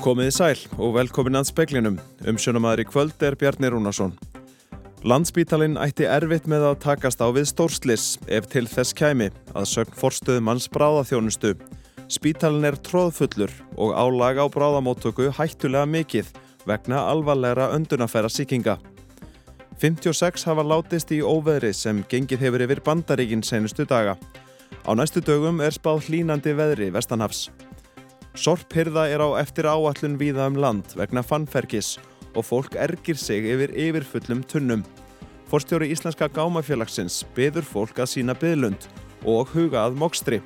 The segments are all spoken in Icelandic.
Komiði sæl og velkomin að speklinum. Umsjónamaður í kvöld er Bjarni Rúnarsson. Landsbítalinn ætti erfitt með að takast á við stórslis ef til þess kæmi að sögn forstöðum hans bráðaþjónustu. Spítalinn er tróðfullur og álag á bráðamóttöku hættulega mikið vegna alvarlegra öndunafæra síkinga. 56 hafa látist í óveðri sem gengið hefur yfir bandaríkin senustu daga. Á næstu dögum er spáð hlínandi veðri vestanhafs. Sorphyrða er á eftir áallun víða um land vegna fannfergis og fólk ergir sig yfir yfirfullum tunnum. Forstjóri Íslenska gámafélagsins byður fólk að sína byðlund og huga að mokstri.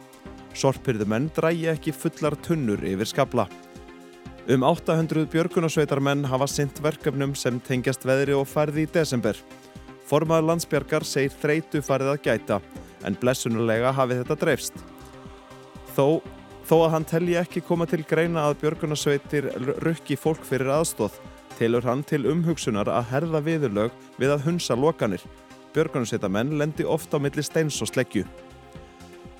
Sorphyrðumenn drægi ekki fullar tunnur yfir skabla. Um 800 björgunarsveitarmenn hafa synt verkefnum sem tengjast veðri og færði í desember. Formaður landsbjörgar segir þreitu farið að gæta en blessunulega hafi þetta dreifst. Þó Þó að hann telji ekki koma til greina að björgunarsveitir rukki fólk fyrir aðstóð, telur hann til umhugsunar að herða viðurlög við að hunsa lokanir. Björgunarsveitamenn lendi ofta á milli steins og sleggju.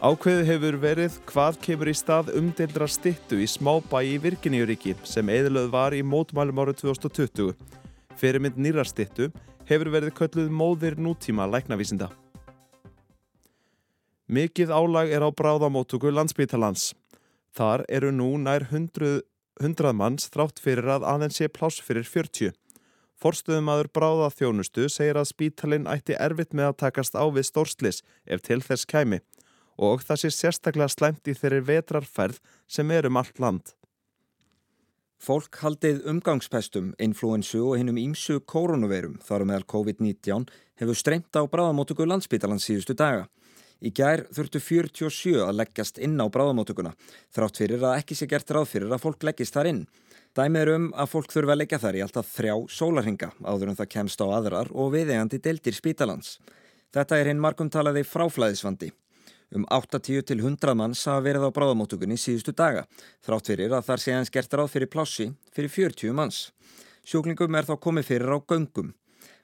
Ákveðu hefur verið hvað kemur í stað umdeildra stittu í smábæi í Virginíuríki sem eðlöð var í mótmælum árið 2020. Fyrirmynd nýra stittu hefur verið kölluð móðir nútíma læknavísinda. Mikið álag er á bráðamótugu landsbítalans. Þar eru nú nær 100, 100 manns þrátt fyrir að aðeins sé pláss fyrir 40. Forstöðumadur bráða þjónustu segir að spítalinn ætti erfitt með að takast á við stórslis ef til þess kæmi og það sé sérstaklega slæmt í þeirri vetrarferð sem er um allt land. Fólk haldið umgangspestum, influensu og hinnum ímsu koronavirum þar meðal COVID-19 hefur streymt á bráðamótugu landsbítalans síðustu daga. Í gær þurftu 47 að leggjast inn á bráðamótökuna, þrátt fyrir að ekki sé gert ráð fyrir að fólk leggist þar inn. Dæmið er um að fólk þurfa að leggja þar í alltaf þrjá sólarhinga áður en það kemst á aðrar og viðegandi deildir spítalans. Þetta er hinn markumtalaði fráflæðisvandi. Um 80 til 100 manns hafa verið á bráðamótökunni síðustu daga, þrátt fyrir að þar sé hans gert ráð fyrir plássi fyrir 40 manns. Sjúklingum er þá komið fyrir á göngum.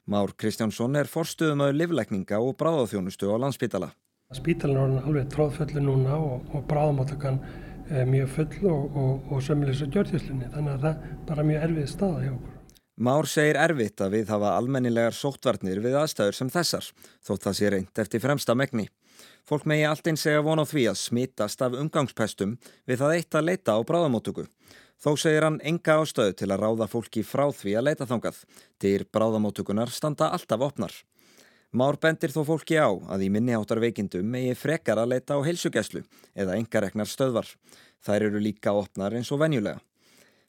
Már Kristjánsson er forstuðumöðu livlækninga og bráðaþjónustu á landsbítala. Spítalinn er alveg tróðfullu núna og, og bráðamáttökan er mjög full og, og, og sömulegs á gjörðjöslunni þannig að það er bara mjög erfið staða hjá okkur. Már segir erfitt að við hafa almennilegar sóttvarnir við aðstæður sem þessar þótt það sé reynd eftir fremsta megni. Fólk megi alltinn segja von á því að smítast af umgangspestum við það eitt að leita á bráðamáttöku. Þó segir hann enga ástöðu til að ráða fólki frá því að leita þangað. Dyr bráðamáttökunar standa alltaf opnar. Már bendir þó fólki á að í minniháttar veikindum megi frekar að leita á heilsugeslu eða engareknar stöðvar. Þær eru líka opnar eins og venjulega.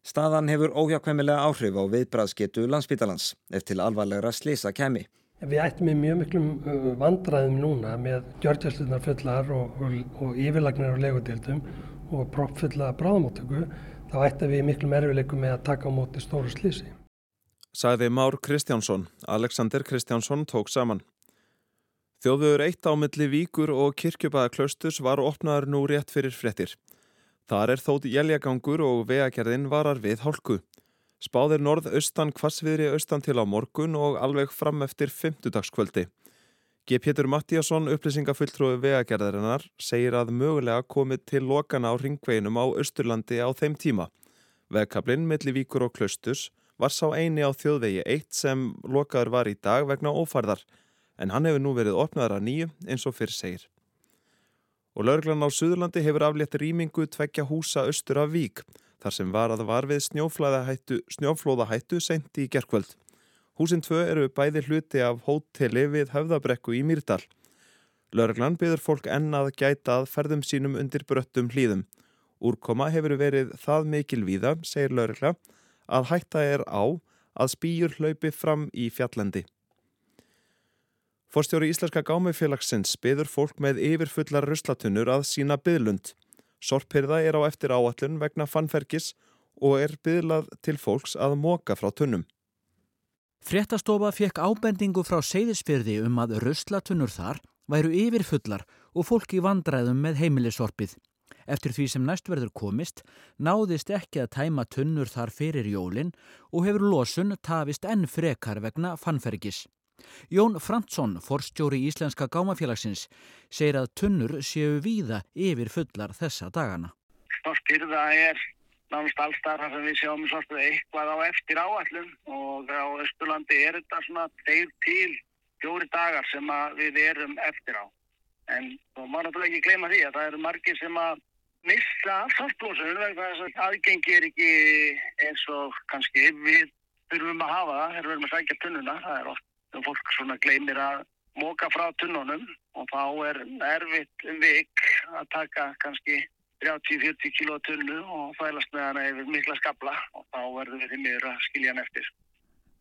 Staðan hefur óhjákvæmilega áhrif á viðbræðsketu landsbítalans eftir alvarlegra slisa kemi. Við ættum með mjög miklum uh, vandraðum núna með gjörgjastlunar fullar og, og, og yfirlagnar á legudildum og proppfulla bráðamáttöku þá ættum við miklum erfileikum með að taka á móti stóru slisi. Sæði Már Kristjánsson. Alexander Kristjánsson tók saman. Þjóðuður eitt á milli Víkur og Kirkjubæðaklaustus var opnaður nú rétt fyrir frettir. Þar er þótt jæljagangur og vegagerðin varar við hálku. Spáðir norð-austan kvassviðri austan til á morgun og alveg fram eftir fymtudagskvöldi. G. Pétur Mattíasson, upplýsingafulltrúi vegagerðarinnar, segir að mögulega komið til lokana á ringveginum á Östurlandi á þeim tíma. Vegkablinn milli Víkur og Klaustus var sá eini á þjóðvegi eitt sem lokaður var í dag vegna ófærðar en hann hefur nú verið opnaðar að nýju eins og fyrr segir. Og laurglann á Suðurlandi hefur aflétt rýmingu tvekja húsa austur af Vík, þar sem var að var við snjóflóðahættu senti í gerkvöld. Húsinn tvö eru bæði hluti af hóteli við höfðabrekku í Mýrdal. Laurglann byður fólk ennað gæta að ferðum sínum undir bröttum hlýðum. Úrkoma hefur verið það mikil víða, segir laurglann, að hætta er á að spýjur hlaupi fram í fjallendi. Forstjóri Íslenska gámifélagsins byður fólk með yfirfullar ruslatunnur að sína byðlund. Sorpirða er á eftir áallun vegna fannfergis og er byðlað til fólks að móka frá tunnum. Fréttastofa fekk ábendingu frá seyðisfyrði um að ruslatunnur þar væru yfirfullar og fólki vandræðum með heimilisorpið. Eftir því sem næst verður komist náðist ekki að tæma tunnur þar fyrir jólin og hefur losun tafist enn frekar vegna fannfergis. Jón Fransson, forstjóri Íslenska gámafélagsins, segir að tunnur séu víða yfir fullar þessa dagana. Storkirða er nánast allstar þar sem við sjáum svartu eitthvað á eftir áallum og á Östurlandi er þetta svona þeir til fjóri dagar sem við erum eftir á. En þá má náttúrulega ekki gleyma því að það eru margir sem að missa saltblósunum vegna þess að aðgengi er ekki eins og kannski við þurfum að hafa það, þegar við erum að sækja tunnuna. Það er oft fólk svona gleymir að móka frá tunnunum og þá er erfitt um vik að taka kannski 30-40 kíló tunnu og fælast með hana yfir mikla skabla og þá verður við því miður að skilja hann eftir.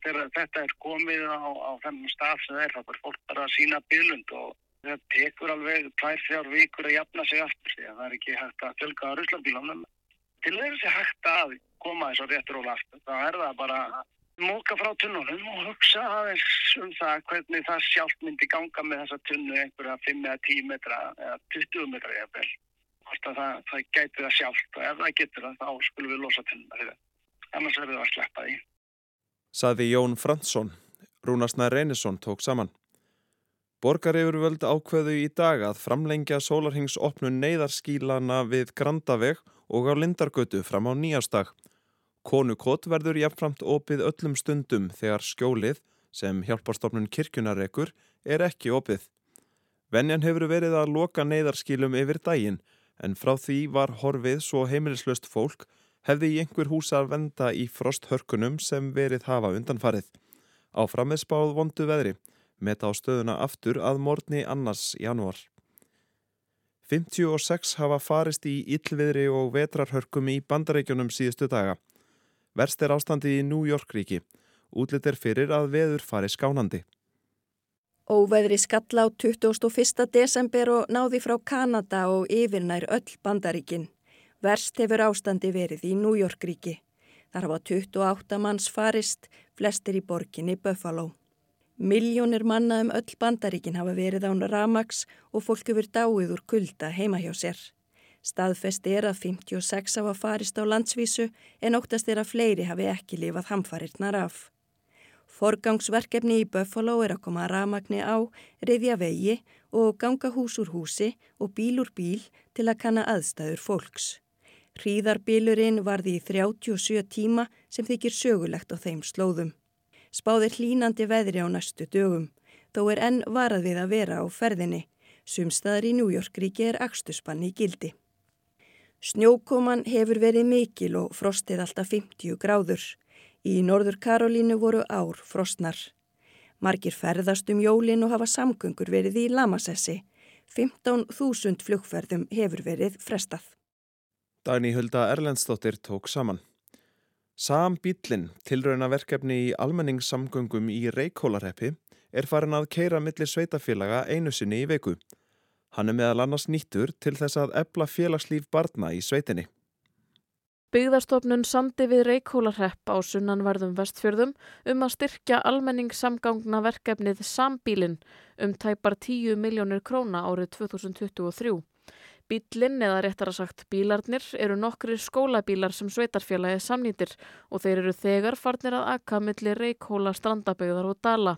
Þegar þetta er komið á, á þennan stað sem það er, þá er fólk bara að sína bylund og það tekur alveg tvær, þjár vikur að jafna sig aftur því að það er ekki hægt að fjölga á ruslabílunum. Til þess að hægt að koma þess að réttur og aftur, þá er það bara móka frá tunnunum og hugsa aðeins um það hvernig það sjálf myndi ganga með þessa tunnu einhverja 5 eða 10 metra eða 20 metra eða vel. Hvort að það, það gæti það sjálft og ef það getur það þá skulum við losa tunnuna það. Annars verður það að sleppa því. Saði Jón Fransson. Rúnarsnæð Reynisson tók saman. Borgaryfurvöld ákveðu í dag að framlengja sólarhengsopnun neyðarskílana við Grandaveg og á Lindargötu fram á nýjastag. Konukott verður jafnframt opið öllum stundum þegar skjólið, sem hjálparstofnun kirkjunarekur, er ekki opið. Venjan hefur verið að loka neyðarskílum yfir daginn en frá því var horfið svo heimilislöst fólk hefði í einhver húsa að venda í frosthörkunum sem verið hafa undanfarið. Áfram með spáð vondu veðri meta á stöðuna aftur að morgni annars janúar. 56 hafa farist í yllviðri og vetrarhörkum í bandarækjunum síðustu daga. Verst er ástandi í New York ríki. Útlitt er fyrir að veður fari skánandi. Óveðri skalla á 21. desember og náði frá Kanada og yfirnær öll bandaríkin. Verst hefur ástandi verið í New York ríki. Þar hafa 28 manns farist, flestir í borginni Buffalo. Miljónir manna um öll bandaríkin hafa verið án ramags og fólk hefur dáið úr kulda heima hjá sér. Staðfest er að 56 hafa farist á landsvísu en óttast er að fleiri hafi ekki lifað hamfarirnar af. Forgangsverkefni í Buffalo er að koma ramagni á, reyðja vegi og ganga hús úr húsi og bíl úr bíl til að kanna aðstæður fólks. Hríðarbilurinn varði í 37 tíma sem þykir sögulegt á þeim slóðum. Spáðir hlínandi veðri á næstu dögum, þó er enn varað við að vera á ferðinni. Sumstaðar í New York ríki er axtuspann í gildi. Snjókoman hefur verið mikil og frostið alltaf 50 gráður. Í Norður Karolínu voru ár frostnar. Margir ferðast um jólin og hafa samgöngur verið í Lamassessi. 15.000 flugferðum hefur verið frestað. Dagni Hulda Erlendstóttir tók saman. Sam Bílin, tilraunaverkefni í almenningssamgöngum í Reykjólarheppi, er farin að keira millir sveitafélaga einu sinni í veiku. Hann er meðal annars nýttur til þess að ebla félagslíf barna í sveitinni. Byggðarstofnun sandi við Reykjólarhepp á sunnanverðum vestfjörðum um að styrkja almenningssamgangna verkefnið Sambílin um tæpar 10 miljónir króna árið 2023. Bílinn eða réttara sagt bílarnir eru nokkri skólabílar sem sveitarfélagi samnýtir og þeir eru þegar farnir að akka millir Reykjóla strandabögðar og dala.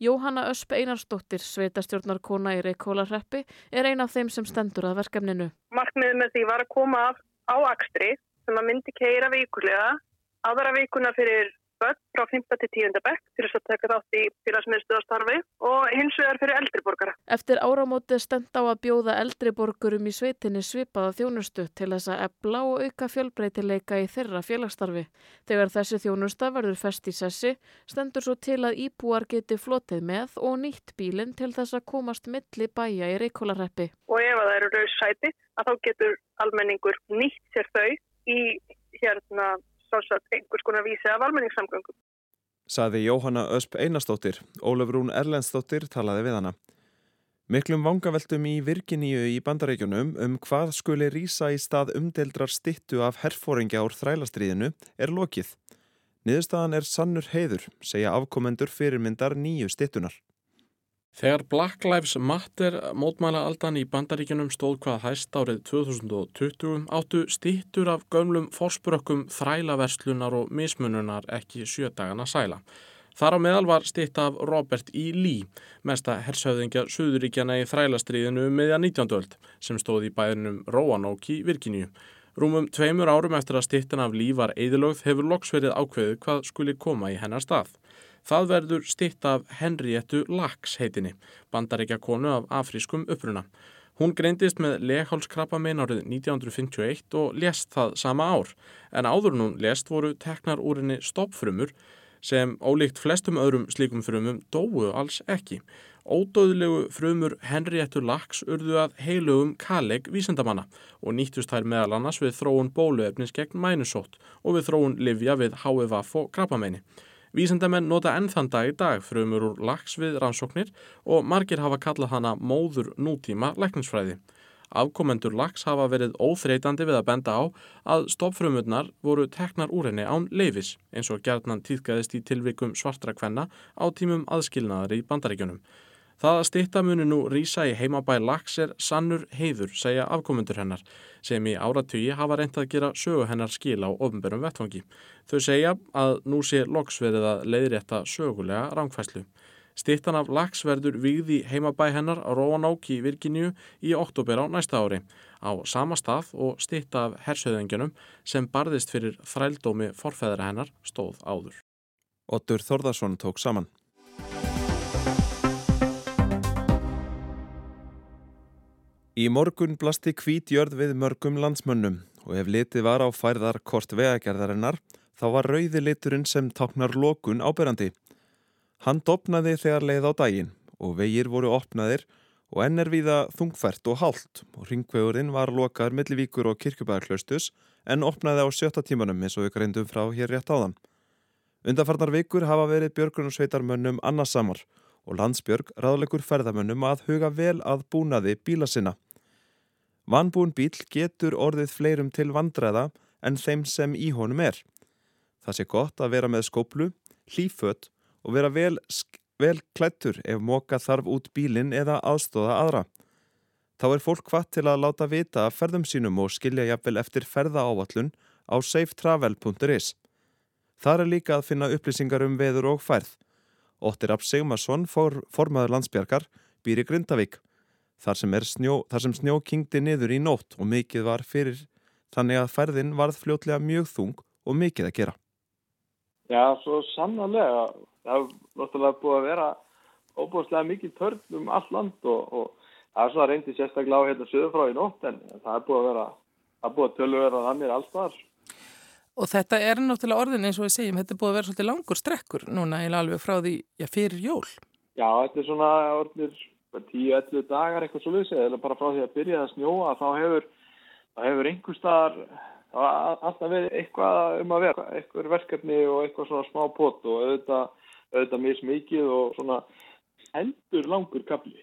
Jóhanna Ösp Einarstóttir, sveitastjórnarkona í Reykjóla hreppi, er ein af þeim sem stendur að verkefninu. Markmiðið með því var að koma á akstri sem að myndi keira vikulega aðra vikuna fyrir börn frá 5. til 10. bekk til þess að taka þátt í félagsmiðstöðastarfi og hins vegar fyrir eldriborgara. Eftir áramóti stend á að bjóða eldriborgurum í sveitinni svipaða þjónustu til þess að ebla og auka fjölbreytileika í þeirra félagsstarfi. Þegar þessi þjónusta verður fest í sessi stendur svo til að íbúar geti flotið með og nýtt bílinn til þess að komast milli bæja í Reykjólarreppi. Og ef það eru rauðsæti að þá getur almenningur nýtt sér þau í hérna sjálfsagt einhvers konar vísi af almenningssamgöngum. Saði Jóhanna Ösp Einarstóttir, Ólaf Rún Erlendstóttir talaði við hana. Miklum vangaveltum í Virginíu í bandaríkjunum um hvað skuli rýsa í stað umdeldrar stittu af herfóringja úr þrælastriðinu er lokið. Niðurstaðan er sannur heiður, segja afkomendur fyrirmyndar nýju stittunar. Þegar Black Lives Matter mótmæla aldan í bandaríkjunum stóð hvað hæst árið 2020 áttu stýttur af gömlum fórsprökkum þrælaverslunar og mismununar ekki sjödagana sæla. Þar á meðal var stýtt af Robert E. Lee, mesta hersauðingja Suðuríkjana í þrælastriðinu meðja 19. öld sem stóð í bæðinum Roanoke í Virginíu. Rúmum tveimur árum eftir að stittan af lífar eðilögð hefur loks verið ákveðið hvað skuli koma í hennar stað. Það verður stitt af Henriettu Laks heitinni, bandaríkja konu af afrískum uppruna. Hún greindist með leghálskrabba minn árið 1951 og lest það sama ár, en áður hún lest voru teknar úr henni stoppfrumur sem ólíkt flestum öðrum slíkum frumum dóu alls ekki. Ódóðlegu frumur Henriettu Laks urðu að heilugum kaleg vísendamanna og nýttust þær meðal annars við þróun bóluefnis gegn mænusótt og við þróun livja við HVF og krabbameini. Vísendamenn nota ennþann dag í dag frumur úr Laks við rannsóknir og margir hafa kallað hana móður nútíma lækningsfræði. Afkomendur lags hafa verið óþreytandi við að benda á að stoppfrumurnar voru teknar úr henni án leifis eins og gerðnan týðgæðist í tilvikum svartra kvenna á tímum aðskilnaðar í bandaríkjunum. Það að stittamunu nú rýsa í heimabæ lags er sannur heiður, segja afkomendur hennar, sem í áratögi hafa reynt að gera sögu hennar skil á ofnbörum vettfangi. Þau segja að nú sé loksverið að leiðrétta sögulega rángfæslu. Stittan af lags verður vigði heimabæ hennar á Róanák í Virginíu í oktober á næsta ári, á sama stað og stitta af hersauðengjunum sem barðist fyrir þrældómi forfæðra hennar stóð áður. Ottur Þorðarsson tók saman. Í morgun blasti kvítjörð við mörgum landsmönnum og ef litið var á færðar kort vegagerðarinnar þá var rauði liturinn sem taknar lokun áberandi. Hann dopnaði þegar leið á daginn og vegir voru opnaðir og enn er viða þungfært og hálft og ringvegurinn var lokaður millivíkur og kirkjubæðarklaustus en opnaði á sjötta tímanum eins og ykkur reyndum frá hér rétt áðan. Undarfarnar vikur hafa verið björgunarsveitarmönnum annarsamar og landsbjörg ráðlegur ferðamönnum að huga vel að búnaði bíla sinna. Vanbúin bíl getur orðið fleirum til vandræða en þeim sem í honum er. Það sé gott að vera með skóplu, hlýfött og vera vel, vel klættur ef móka þarf út bílinn eða aðstóða aðra. Þá er fólk hvað til að láta vita ferðum sínum og skilja jafnvel eftir ferðaávallun á safetravel.is. Þar er líka að finna upplýsingar um veður og færð Óttir Rapp Sigmarsson, for, formaður landsbjargar, býr í Grindavík. Þar sem, snjó, þar sem snjó kingdi niður í nótt og mikið var fyrir þannig að færðin varð fljótlega mjög þung og mikið að gera. Já, svo sannanlega. Það er náttúrulega búið að vera óbúðslega mikið törn um all land og, og það er svona reyndi sérstaklega á hérna söður frá í nótt en það er búið að vera, það er búið að tölur vera þannig allstaðar. Og þetta er náttúrulega orðin eins og við segjum, þetta er búið að vera svolítið langur strekkur núna eða alveg frá því já, fyrir jól. Já, þetta er svona orðinir 10-11 dagar eitthvað svo vissi, eða bara frá því að byrja að snjóa þá hefur, hefur einhver staðar alltaf verið eitthvað um að vera, eitthvað verkefni og eitthvað svona smá pott og auðvitað, auðvitað mismikið og svona heldur langur kapli.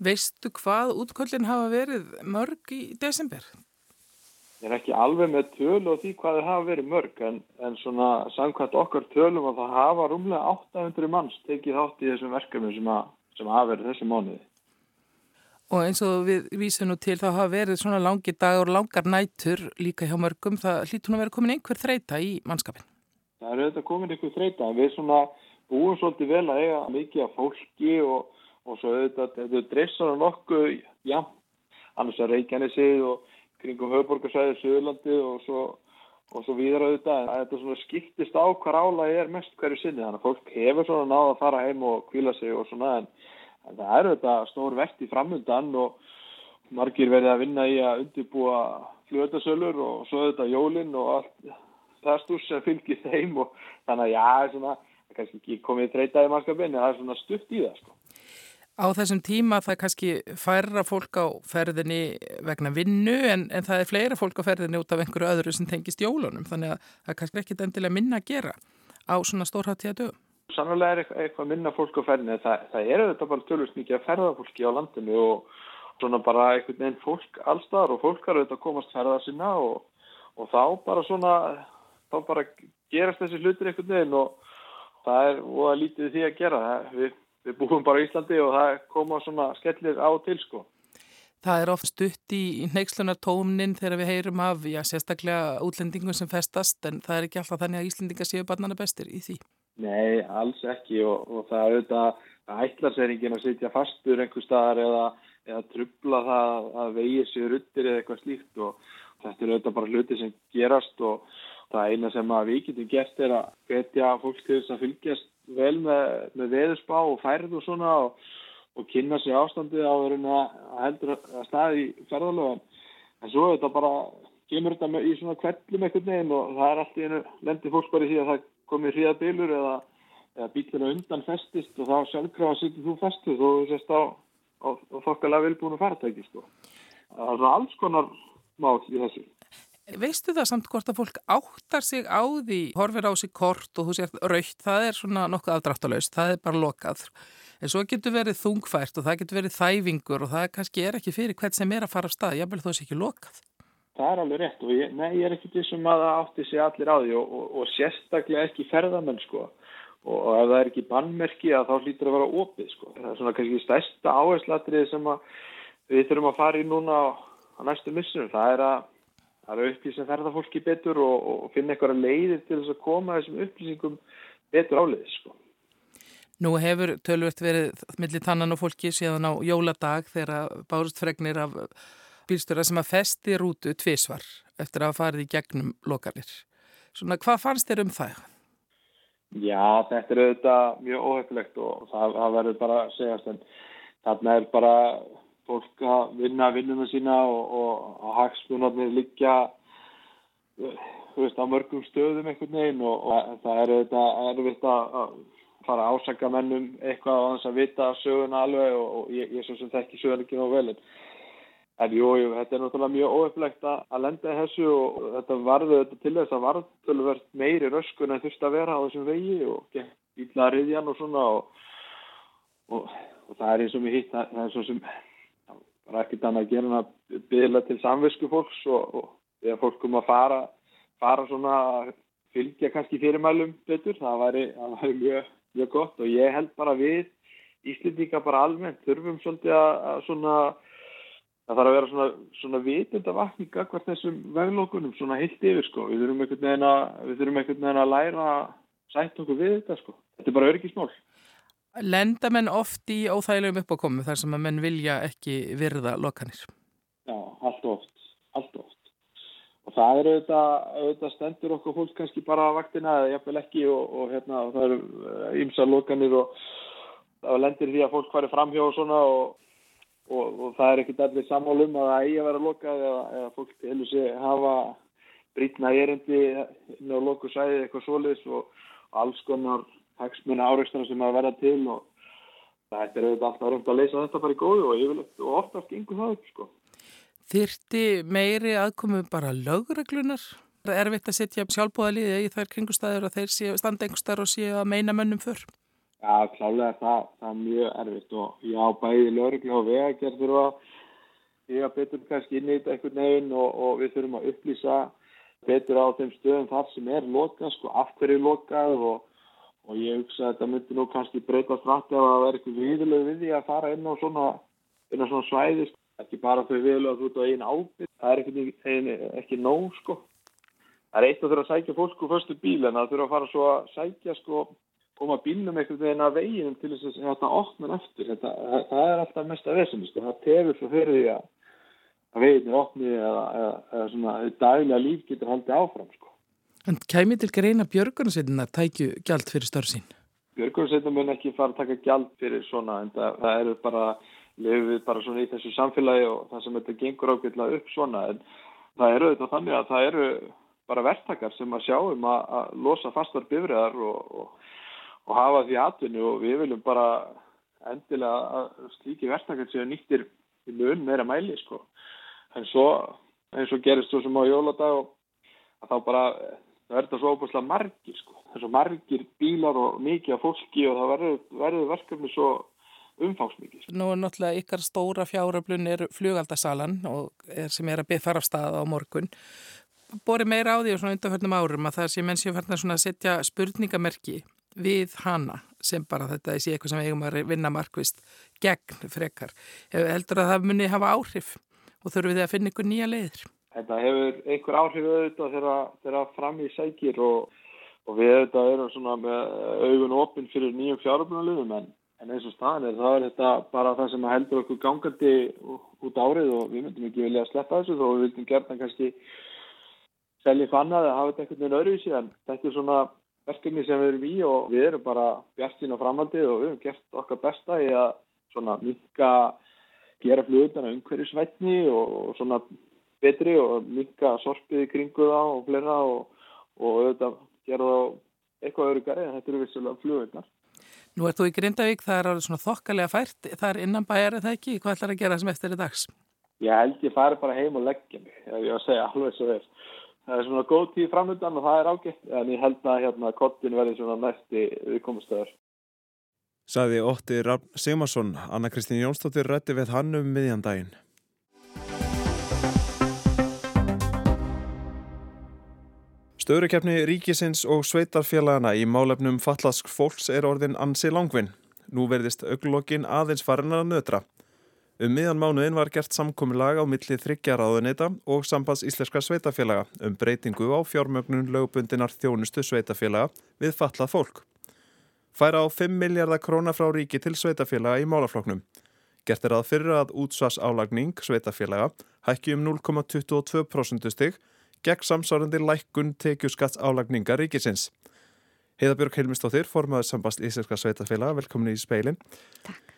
Veistu hvað útköllin hafa verið mörg í desember? Ég er ekki alveg með tölu og því hvað það hafa verið mörg en, en svona samkvæmt okkar tölum að það hafa rúmlega 800 manns tekið þátt í þessum verkefni sem, að, sem hafa verið þessi mánuði. Og eins og við vísum nú til þá hafa verið svona langi dagur langar nætur líka hjá mörgum. Það hlýtur nú að vera komin einhver þreita í mannskapin. Það er auðvitað komin einhver þreita en við svona búum svolítið vel að eiga mikið af fólki og, og svo auðvitað þetta dressar nokkuð, já, annars að Reykjanesið og kringum höfuborgarsæði, Suðurlandi og svo, og svo víðar auðvitað. Þetta svona skiptist á hver álægi er mest hverju sinni. Þannig að fólk hefur svona náða að fara heim og kvíla sig og svona en, en það eru þetta stór vekt í framöndan og margir verið að vinna í að undirbúa fljóðasölur og svo auðvitað jólinn og allt það stús sem fylgir þeim og þannig að já, svona, það er kannski ekki komið treytaði mannskapin en það er svona stutt í það sko. Á þessum tíma það er kannski færra fólk á ferðinni vegna vinnu en, en það er fleira fólk á ferðinni út af einhverju öðru sem tengist jólunum þannig að það er kannski ekkit endilega minna að gera á svona stórháttíða dögum. Sannlega er eitthvað minna fólk á ferðinni það, það er auðvitað bara tölvist mikið að ferða fólki á landinu og svona bara einhvern veginn fólk allstar og fólk har auðvitað að komast ferða sinna og, og þá bara svona þá bara gerast þessi hlutir einhvern veginn og það er og að lítið því að gera það við við búum bara í Íslandi og það koma svona skellir á til sko. Það er oft stutt í neykslunar-tómnin þegar við heyrum af, já, sérstaklega útlendingum sem festast, en það er ekki alltaf þannig að Íslendinga séu barnana bestir í því? Nei, alls ekki og, og það er auðvitað að ætlarseringin að sitja fastur einhver staðar eða, eða trubla það að vegi sér uttir eða eitthvað slíkt og, Þetta er auðvitað bara hluti sem gerast og það eina sem við getum gert er að hvetja fólk til þess að fylgjast vel með, með veðurspá og færð og svona og, og kynna sér ástandið á að heldur að staði í ferðalöfum. En svo þetta bara, kemur þetta í svona kvellum einhvern veginn og það er alltaf einu lendi fólk bara í því að það komir hríðabilur eða, eða bílina undan festist og þá sjálfkrafa sittur þú festuð og þú sést á, á, á þokkalega vilbúinu faratæki sko. Það er alls konar mál í þessu. Veistu það samt hvort að fólk áttar sig á því, horfir á sig kort og þú sér raukt, það er svona nokkuð afdráttalauðst, það er bara lokað. En svo getur verið þungfært og það getur verið þæfingur og það kannski er ekki fyrir hvert sem er að fara af stað, jábel þó sé ekki lokað. Það er alveg rétt og ég, nei, ég er ekki þessum að það átti sig allir á því og, og, og sérstaklega ekki ferðamenn sko og, og ef það er ekki bannmerki að þá hlýtur að vera opið sko. Það er svona kannski stærsta áherslatrið sem við þurfum að fara í núna á, næstu missunum. Það er að að ferða fólki betur og, og finna eitthvað leiðir til þess að koma þessum upplýsingum betur áleiðis sko. Nú hefur tölvört verið millir tannan og fólki síðan á jóladag þegar bárust fregnir af bílstöra sem að festi rútu tvísvar eftir að farið í gegnum lokanir. Svona hvað fannst þér um það? Já, þetta er auðvitað mjög óhefilegt og það, það verður bara að segjast en þarna er bara fólk að vinna vinnuna sína og, og að hagsmunarnir liggja veist, á mörgum stöðum einhvern veginn og, og það er auðvitað erfitt að fara að ásaka mennum eitthvað á þess að vita söguna alveg og, og ég, ég svo sem þekki söguna ekki nóg vel en, jú, jú, þetta er náttúrulega mjög óöflegt að lenda þessu og þetta varðu þetta til þess að varðtöluvert meiri röskun en þurft að vera á þessum vegi og bíla riðjan og svona og það er eins og mér hitt, það, er svo sem bara ekkert annað að gera að byggla til samvisku fólks og, og þegar fólk kom að fara, fara svona að fylgja kannski fyrirmælum betur, það væri, það væri mjög, mjög gott og ég held bara við Íslendinga bara almennt þurfum svolítið að, svona það þarf að vera svona, svona vitund af vakninga hvert þessum veglókunum svona heilt yfir sko, við þurfum einhvern veginn að við þurfum einhvern veginn að læra að sætt okkur við þetta sko, þetta er bara örgismál Lenda menn oft í óþægilegum uppákomu þar sem að menn vilja ekki virða lokanir? Já, allt oft, allt oft. Og það eru auðvitað, auðvitað stendur okkur fólk kannski bara á vaktina eða jafnvel ekki og, og hérna og það eru ymsa lokanir og það lendir því að fólk fari framhjá og svona og, og, það er ekkit allir sammálum að það eigi að vera lokað eða, eða fólk helur sig hafa brítna erindi inn á lokusæði eitthvað svolis og alls konar hagsmuna áreikstana sem að verða til og þetta er auðvitað alltaf reynd að leysa þetta bara í góðu og yfirleitt og oftast gengur það upp sko. Þyrti meiri aðkomu bara lögreglunar? Það er erfitt að setja sjálfbóðaliði í þær kringustæður og þeir séu, standa einhverstaðar og séu að meina mönnum fyrr? Já, klálega það, það er mjög erfitt og já, bæði lögreglu og vegagerð þurfa að ég að betur kannski inn í þetta einhvern veginn og, og við þurfum að upplýsa betur á þeim stöðum þar sem er lokað, sko, af hverju lokað og og ég hugsa að þetta myndi nú kannski breytast rætti ef það verður eitthvað viðlög við því að fara inn á svona, inn á svona svæðist ekki bara þau viðlög ert á einu ábyrg það er ekki, ekki, ekki nóg sko. Það er eitt að þurfa að sækja fólk úr förstu bíl en það þurfa að fara svo að sækja sko koma bílnum eitthvað veginn að veginum til þess að þetta opna eftir þetta, það er alltaf mest að vesum sko. það tefur svo fyrir því að, að veginn er opnið eða, eða, eða svona daglega líf getur haldið áfram sko En kæmi til greina björgunarsveitina að tækju gjald fyrir störf sín? Björgunarsveitina mun ekki fara að taka gjald fyrir svona en það, það eru bara, lefið bara svona í þessu samfélagi og það sem þetta gengur ákveðlega upp svona en það eru þetta þannig að það eru bara verktakar sem að sjáum að, að losa fastar bifriðar og, og, og hafa því atvinni og við viljum bara endilega að slíki verktakar séu nýttir í mun meira mæli sko. En svo eins og gerist svo sem á jóladag og þá bara það verður svo óbúslega margir sko. það er svo margir bílar og mikið af fólki og það verður, verður verkefni svo umfangsmikið. Sko. Nú er náttúrulega ykkar stóra fjáröflun er flugaldasalan er, sem er að byrja fara af stað á morgun. Bori meira á því og svona undanförnum árum að það sé menn séu svona að setja spurningamerki við hana sem bara þetta sé eitthvað sem eigum að vinna markvist gegn frekar. Heldur að það muni hafa áhrif og þurfum við að finna ykkur nýja leiðir? Þetta hefur einhver áhrif auðvitað þegar fram í sækir og, og við auðvitað erum svona með augun opinn fyrir nýjum fjáröfnarliðum en, En eins og staðan er, þá er þetta bara það sem heldur okkur gangandi út árið og við myndum ekki vilja að sleppa þessu þó við vildum gerna kannski selja eitthvað annað eða hafa þetta einhvern veginn öðruvísi en þetta er svona verkefni sem við erum í og við erum bara bjastin á framhaldið og við hefum gert okkar besta í að svona mika gera flugutana umhverjusvætni og svona betri og mika sorpið í kringu það og flera og, og auðvitað gera það eitthvað öðrugari en þetta eru vissulega flugunar. Nú ert þú í Grindavík, það er alveg svona þokkalega fært, það er innan bæjar eða ekki, hvað ætlar að gera sem eftir í dags? Ég held ég fari bara heim og leggja mig, ef ég var að segja alveg svo þess. Það er svona góð tíð framöndan og það er ágætt, en ég held að hérna kottin verði svona næsti viðkomustöður. Saði Ótti Raffn Sigmarsson, Anna Kristín Jónsdóttir rætti við hann um miðjandaginn. Stöðurkeppni ríkisins og sveitarfélagana í málefnum fallask fólks er orðin ansi langvinn. Nú verðist auglokkin aðeins farin að nötra. Um miðan mánuðin var gert samkominlag á milli þryggjaráðunita og sambands íslenska sveitafélaga um breytingu á fjármögnun lögbundinar þjónustu sveitafélaga við fallað fólk. Færa á 5 miljardar króna frá ríki til sveitafélaga í málafloknum. Gert er að fyrir að útsvars álagning sveitafélaga hækki um 0,22% stygg gegn samsárandi lækkun tekjuskatts álagninga ríkisins. Heiðabjörg Helmistóttir, formaður sambast Íslenska sveitafélaga, velkomin í speilin. Takk.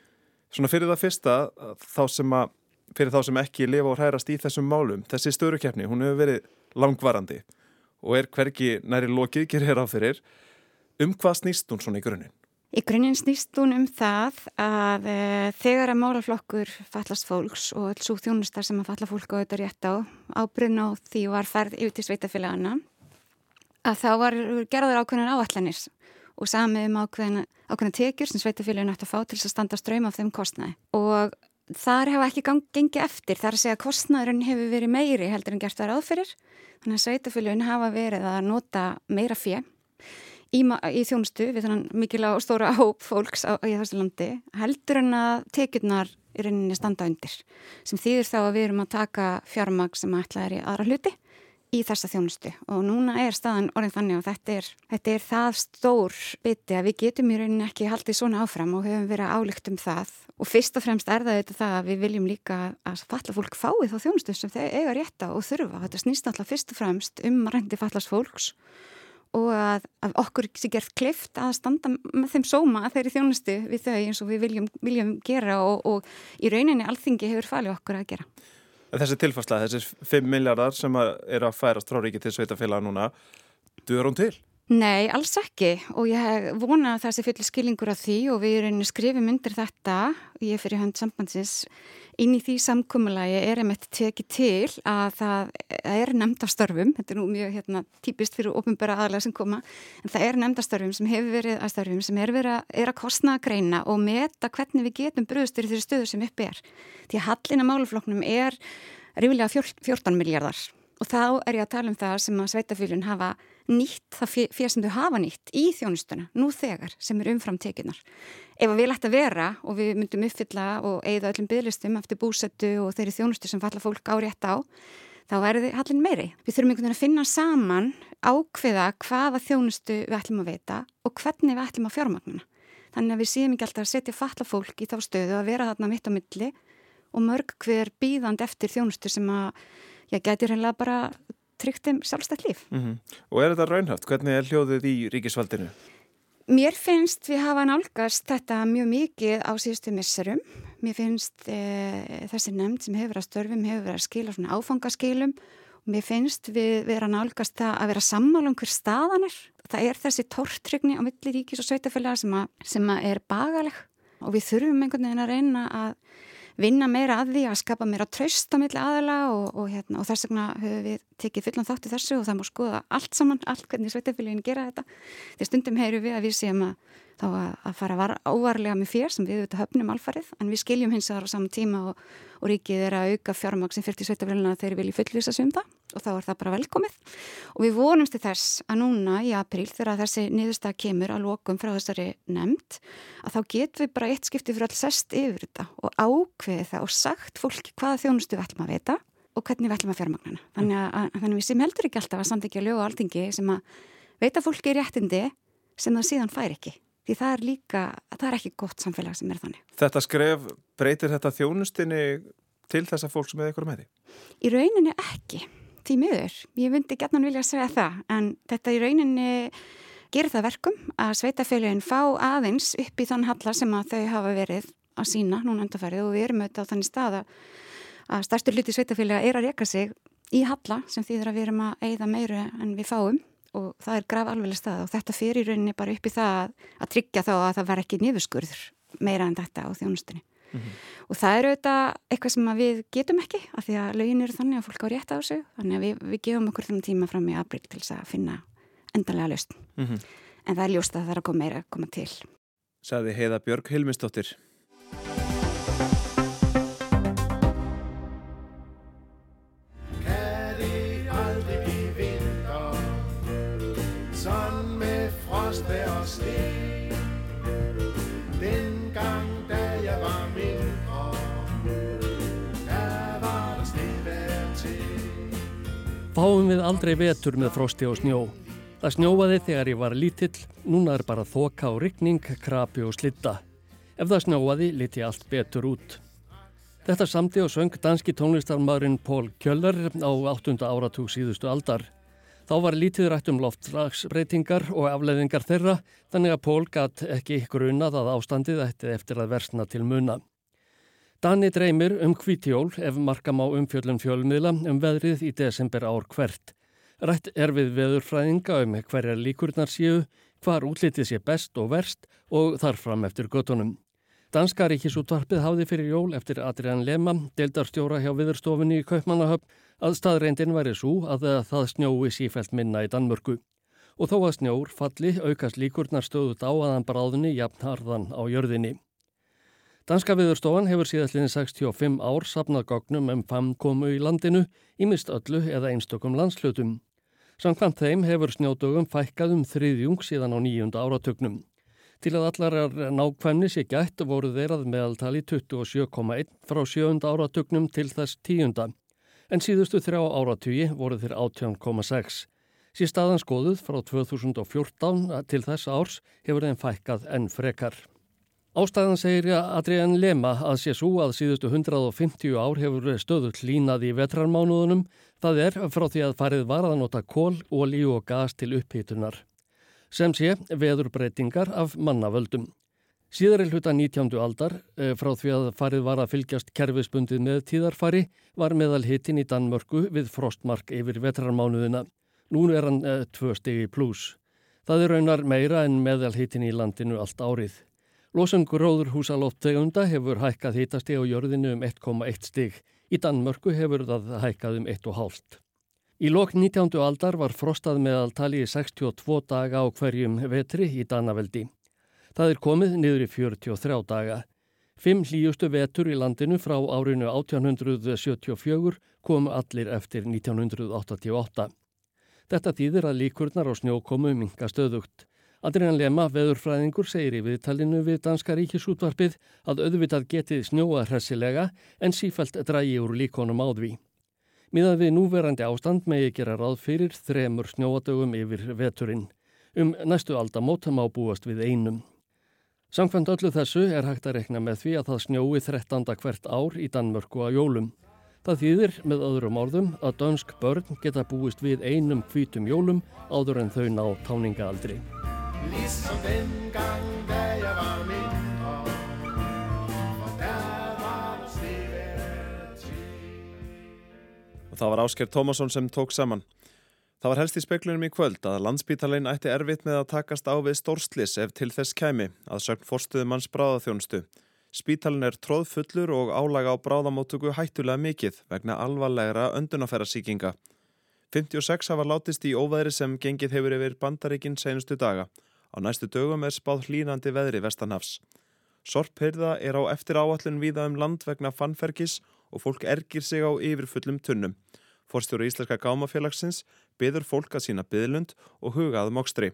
Svona fyrir það fyrsta, þá sem að, fyrir þá sem ekki lifa og hrærast í þessum málum, þessi störukeppni, hún hefur verið langvarandi og er hverki næri lokið, gerir hér á fyrir. Um hvað snýst hún svona í grunninn? Í grunninn snýst hún um það að e, þegar að málaflokkur fallast fólks og alls úr þjónustar sem að falla fólk á þetta rétt á, ábrunn á því var færð yfir til sveitafélagana, að þá var gerður ákveðin áallanir og samið um ákveðina, ákveðina tekjur sem sveitafélagin ætti að fá til að standa ströym af þeim kostnæði. Og þar hefa ekki gengið eftir, þar að segja að kostnæðurinn hefur verið meiri heldur en gert það ráðfyrir, þannig að sveitafélagin hafa verið að nota meira fjö í, í þjónustu við þannig mikilvæg og stóra hóp fólks á, í þessu landi heldur en að tekjurnar í rauninni standa undir sem þýðir þá að við erum að taka fjármag sem ætlað er í aðra hluti í þessa þjónustu og núna er staðan orðin þannig að þetta er, þetta er það stór biti að við getum í rauninni ekki haldið svona áfram og höfum verið álíkt um það og fyrst og fremst er það þetta það að við viljum líka að falla fólk fái þá þjónustu sem þeir eiga rétta og þurfa. Þetta snýst alltaf fyrst og fremst um reyndi fallast fólks og að, að okkur sé gert klift að standa með þeim sóma að þeirri þjónustu við þau eins og við viljum, viljum gera og, og í rauninni alþingi hefur falið okkur að gera. Þessi tilfarsla, þessi 5 miljardar sem er að færast frá ríki til sveitafélag núna, duður hún til? Nei, alls ekki. Og ég vona að það sé fulli skilningur af því og við erum skrifum undir þetta, ég fyrir hönd sambandsins, inn í því samkúmulagi er einmitt tekið til að það er nefndastörfum, þetta er nú mjög hérna, típist fyrir ofinbæra aðalega sem koma, en það er nefndastörfum sem hefur verið aðstörfum sem er, verið, er að kostna að greina og meta hvernig við getum bröðstur í þeirri stöðu sem uppi er. Því að hallina málufloknum er rífilega 14 miljardar og þá er ég að tala um það sem að sveitafylun hafa nýtt það fyrir sem þau hafa nýtt í þjónustuna nú þegar sem er umfram tekinar. Ef við lætt að vera og við myndum uppfylla og eigða öllum bygglistum eftir búsettu og þeirri þjónustu sem falla fólk á rétt á, þá er þið hallin meiri. Við þurfum einhvern veginn að finna saman ákveða hvaða þjónustu við ætlum að veita og hvernig við ætlum að fjármagnuna. Þannig að við séum ekki alltaf að setja falla fólk í þá stöðu að vera þarna mitt á milli og mörg hver bíðand eftir þjónustu sem að ég gæti reynilega bara tryggt um sjálfstætt líf. Mm -hmm. Og er þetta raunhæft? Hvernig er hljóðið í ríkisvaldinu? Mér finnst við hafa nálgast þetta mjög mikið á síðustu misserum. Mér finnst e, þessi nefnd sem hefur að störfum hefur verið að skila svona áfangaskilum og mér finnst við vera nálgast það að vera sammála um hver staðan er. Það er þessi tortrygni á milli ríkis og sveitafélaga sem, sem að er bagaleg og við þurfum einhvern veginn að reyna að vinna meira að því að skapa meira tröst á milli aðala og, og, hérna, og þess vegna höfum við tekið fullan þáttu þessu og það múið skoða allt saman, allt hvernig sveitafélagin gera þetta. Þegar stundum heyru við að við séum að þá að, að fara var, óvarlega með fér sem við auðvitað höfnum alfarið en við skiljum hins vegar á saman tíma og, og ríkið er að auka fjármag sem fyrir sveitafélagina þegar við viljum fullvisa sig um það og þá er það bara velkomið og við vonumst til þess að núna í april þegar þessi niðurstað kemur að lokum frá þessari nefnd að þá getum við bara eitt skipti fyrir all sest yfir þetta og ákveði það og sagt fólki hvaða þjónustu við ætlum að vita og hvernig við ætlum að fjármagnana þannig að, að, þannig að við sem heldur ekki alltaf að samþykja lög og alþingi sem að veita fólki réttindi sem það síðan fær ekki því það er líka, það er ekki gott samfélag sem er þannig. Þetta skref breytir þetta þjónustinni til þessa fólks með ykkur með því? Í rauninni ekki, því miður. Ég myndi gætnan vilja segja það, en þetta í rauninni gerir það verkum að sveitafélagin fá aðeins upp í þann hallar sem að þau hafa verið að sína núna undarfærið og við erum auðvitað á þannig stað að stærstur hluti sveitafélaga er að reyka sig í halla sem þýðir að við erum að eigða meiru en við fáum og það er graf alveg stað og þetta fyrir rauninni bara upp í það að tryggja þá að það verð ekki nýfuskurður meira en þetta á þjónustunni. Mm -hmm. Og það eru auðvitað eitthvað sem við getum ekki af því að lögin eru þannig að fólk á rétt á þessu þannig að við, við gefum okkur þennan tíma fram í april til þess að finna endalega löst. Mm -hmm. En það er ljóst að það er að koma meira að koma til. Saði Heiða Björg Hilmistóttir. Fáum við aldrei vetur með frosti og snjó. Það snjóaði þegar ég var lítill, núna er bara þoka og rykning, krapi og slitta. Ef það snjóaði liti allt betur út. Þetta samti og söng danski tónlistarmadurinn Pól Kjöller á 8. áratug síðustu aldar. Þá var lítið rætt um loftslagsbreytingar og afleðingar þeirra, þannig að Pól gatt ekki grunað að ástandið ætti eftir að versna til muna. Dani dreymir um hvítjól ef markam á umfjöllum fjölmiðla um veðrið í desember ár hvert. Rætt er við veðurfræðinga um hverjar líkurnar séu, hvar útlitið sé best og verst og þarfram eftir göttunum. Danska ríkisútvarpið háði fyrir jól eftir Adrian Lema, deildarstjóra hjá viðurstofunni í Kaupmannahöfn, að staðreindin væri svo að það snjói sífælt minna í Danmörku. Og þó að snjór falli aukast líkurnar stöðut á aðan bráðunni jafn harðan á jörðinni. Danska viðurstofan hefur síðastlinni 65 ár sapnað gognum um famkomu í landinu í mist öllu eða einstökum landslutum. Samkvæmt þeim hefur snjódögum fækkað um þriðjung síðan á nýjunda áratögnum. Til að allar nákvæmni sé gætt voru þeirrað meðaltali 27,1 frá sjönda áratögnum til þess tíunda, en síðustu þrjá áratugi voru þeir 18,6. Sér staðan skoðuð frá 2014 til þess árs hefur þeim fækkað enn frekar. Ástæðan segir Adrian Lema að sé svo að síðustu 150 ár hefur stöðull línað í vetrarmánuðunum, það er frá því að farið var að nota kól, ólíu og gas til upphýtunar. Sem sé veðurbreytingar af mannavöldum. Síðari hluta 19. aldar, eh, frá því að farið var að fylgjast kerfisbundið með tíðarfari, var meðal hitin í Danmörku við frostmark yfir vetrarmánuðina. Nú er hann e, tvö stegi pluss. Það er raunar meira en meðal hitin í landinu allt árið. Losun gróðurhúsalóttegunda hefur hækkað hítasti á jörðinu um 1,1 stig. Í Danmörku hefur það hækkað um 1,5. Í lok 19. aldar var frostað meðaltali í 62 daga á hverjum vetri í Danaveldi. Það er komið niður í 43 daga. Fimm hlýjustu vetur í landinu frá árinu 1874 kom allir eftir 1988. Þetta þýðir að líkurnar á snjókomu minga stöðugt. Adrian Lema, veðurfræðingur, segir í viðtalinu við Danska ríkisútvarpið að auðvitað getið snjóa hressilega en sífælt drægi úr líkonum áðví. Miðað við núverandi ástand megi gera ráð fyrir þremur snjóadögum yfir veturinn. Um næstu aldamót má búast við einum. Samkvæmt öllu þessu er hægt að rekna með því að það snjói 13. hvert ár í Danmörku að jólum. Það þýðir með öðrum orðum að dönsk börn geta búist við einum hvítum jólum áður en þau ná táningaaldri. Ligesom dengang, da jeg var mindre For der var det snevertid Og það var Ásker Tómasson sem tók saman. Það var helst í speklunum í kvöld að landsbítalinn ætti erfitt með að takast á við stórslis ef til þess kæmi að sögn forstuðu manns bráðaþjónustu. Spítalinn er tróðfullur og álaga á bráðamótugu hættulega mikið vegna alvarlegra öndunafæra 56 hafa látist í óvæðri sem gengið hefur yfir bandaríkinn senustu daga Á næstu dögum er spáð hlínandi veðri vestanhafs. Sorphyrða er á eftir áallun viða um land vegna fannferkis og fólk ergir sig á yfirfullum tunnum. Forstjóru Íslenska gámafélagsins byður fólk að sína byðlund og hugað mokstri.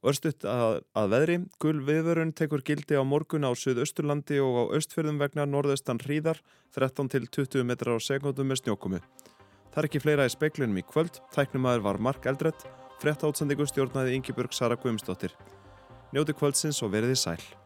Örstuðt að, að veðri, gul viðvörun tekur gildi á morgun á Suðausturlandi og á östfjörðum vegna norðaustan hríðar 13-20 metrar á sekundum með snjókumu. Það er ekki fleira í speiklunum í kvöld, tæknum aður var Mark Eldredd Frett átsendingu stjórnaði Yngibjörg Sara Guðumsdóttir. Njóti kvöldsins og verið í sæl.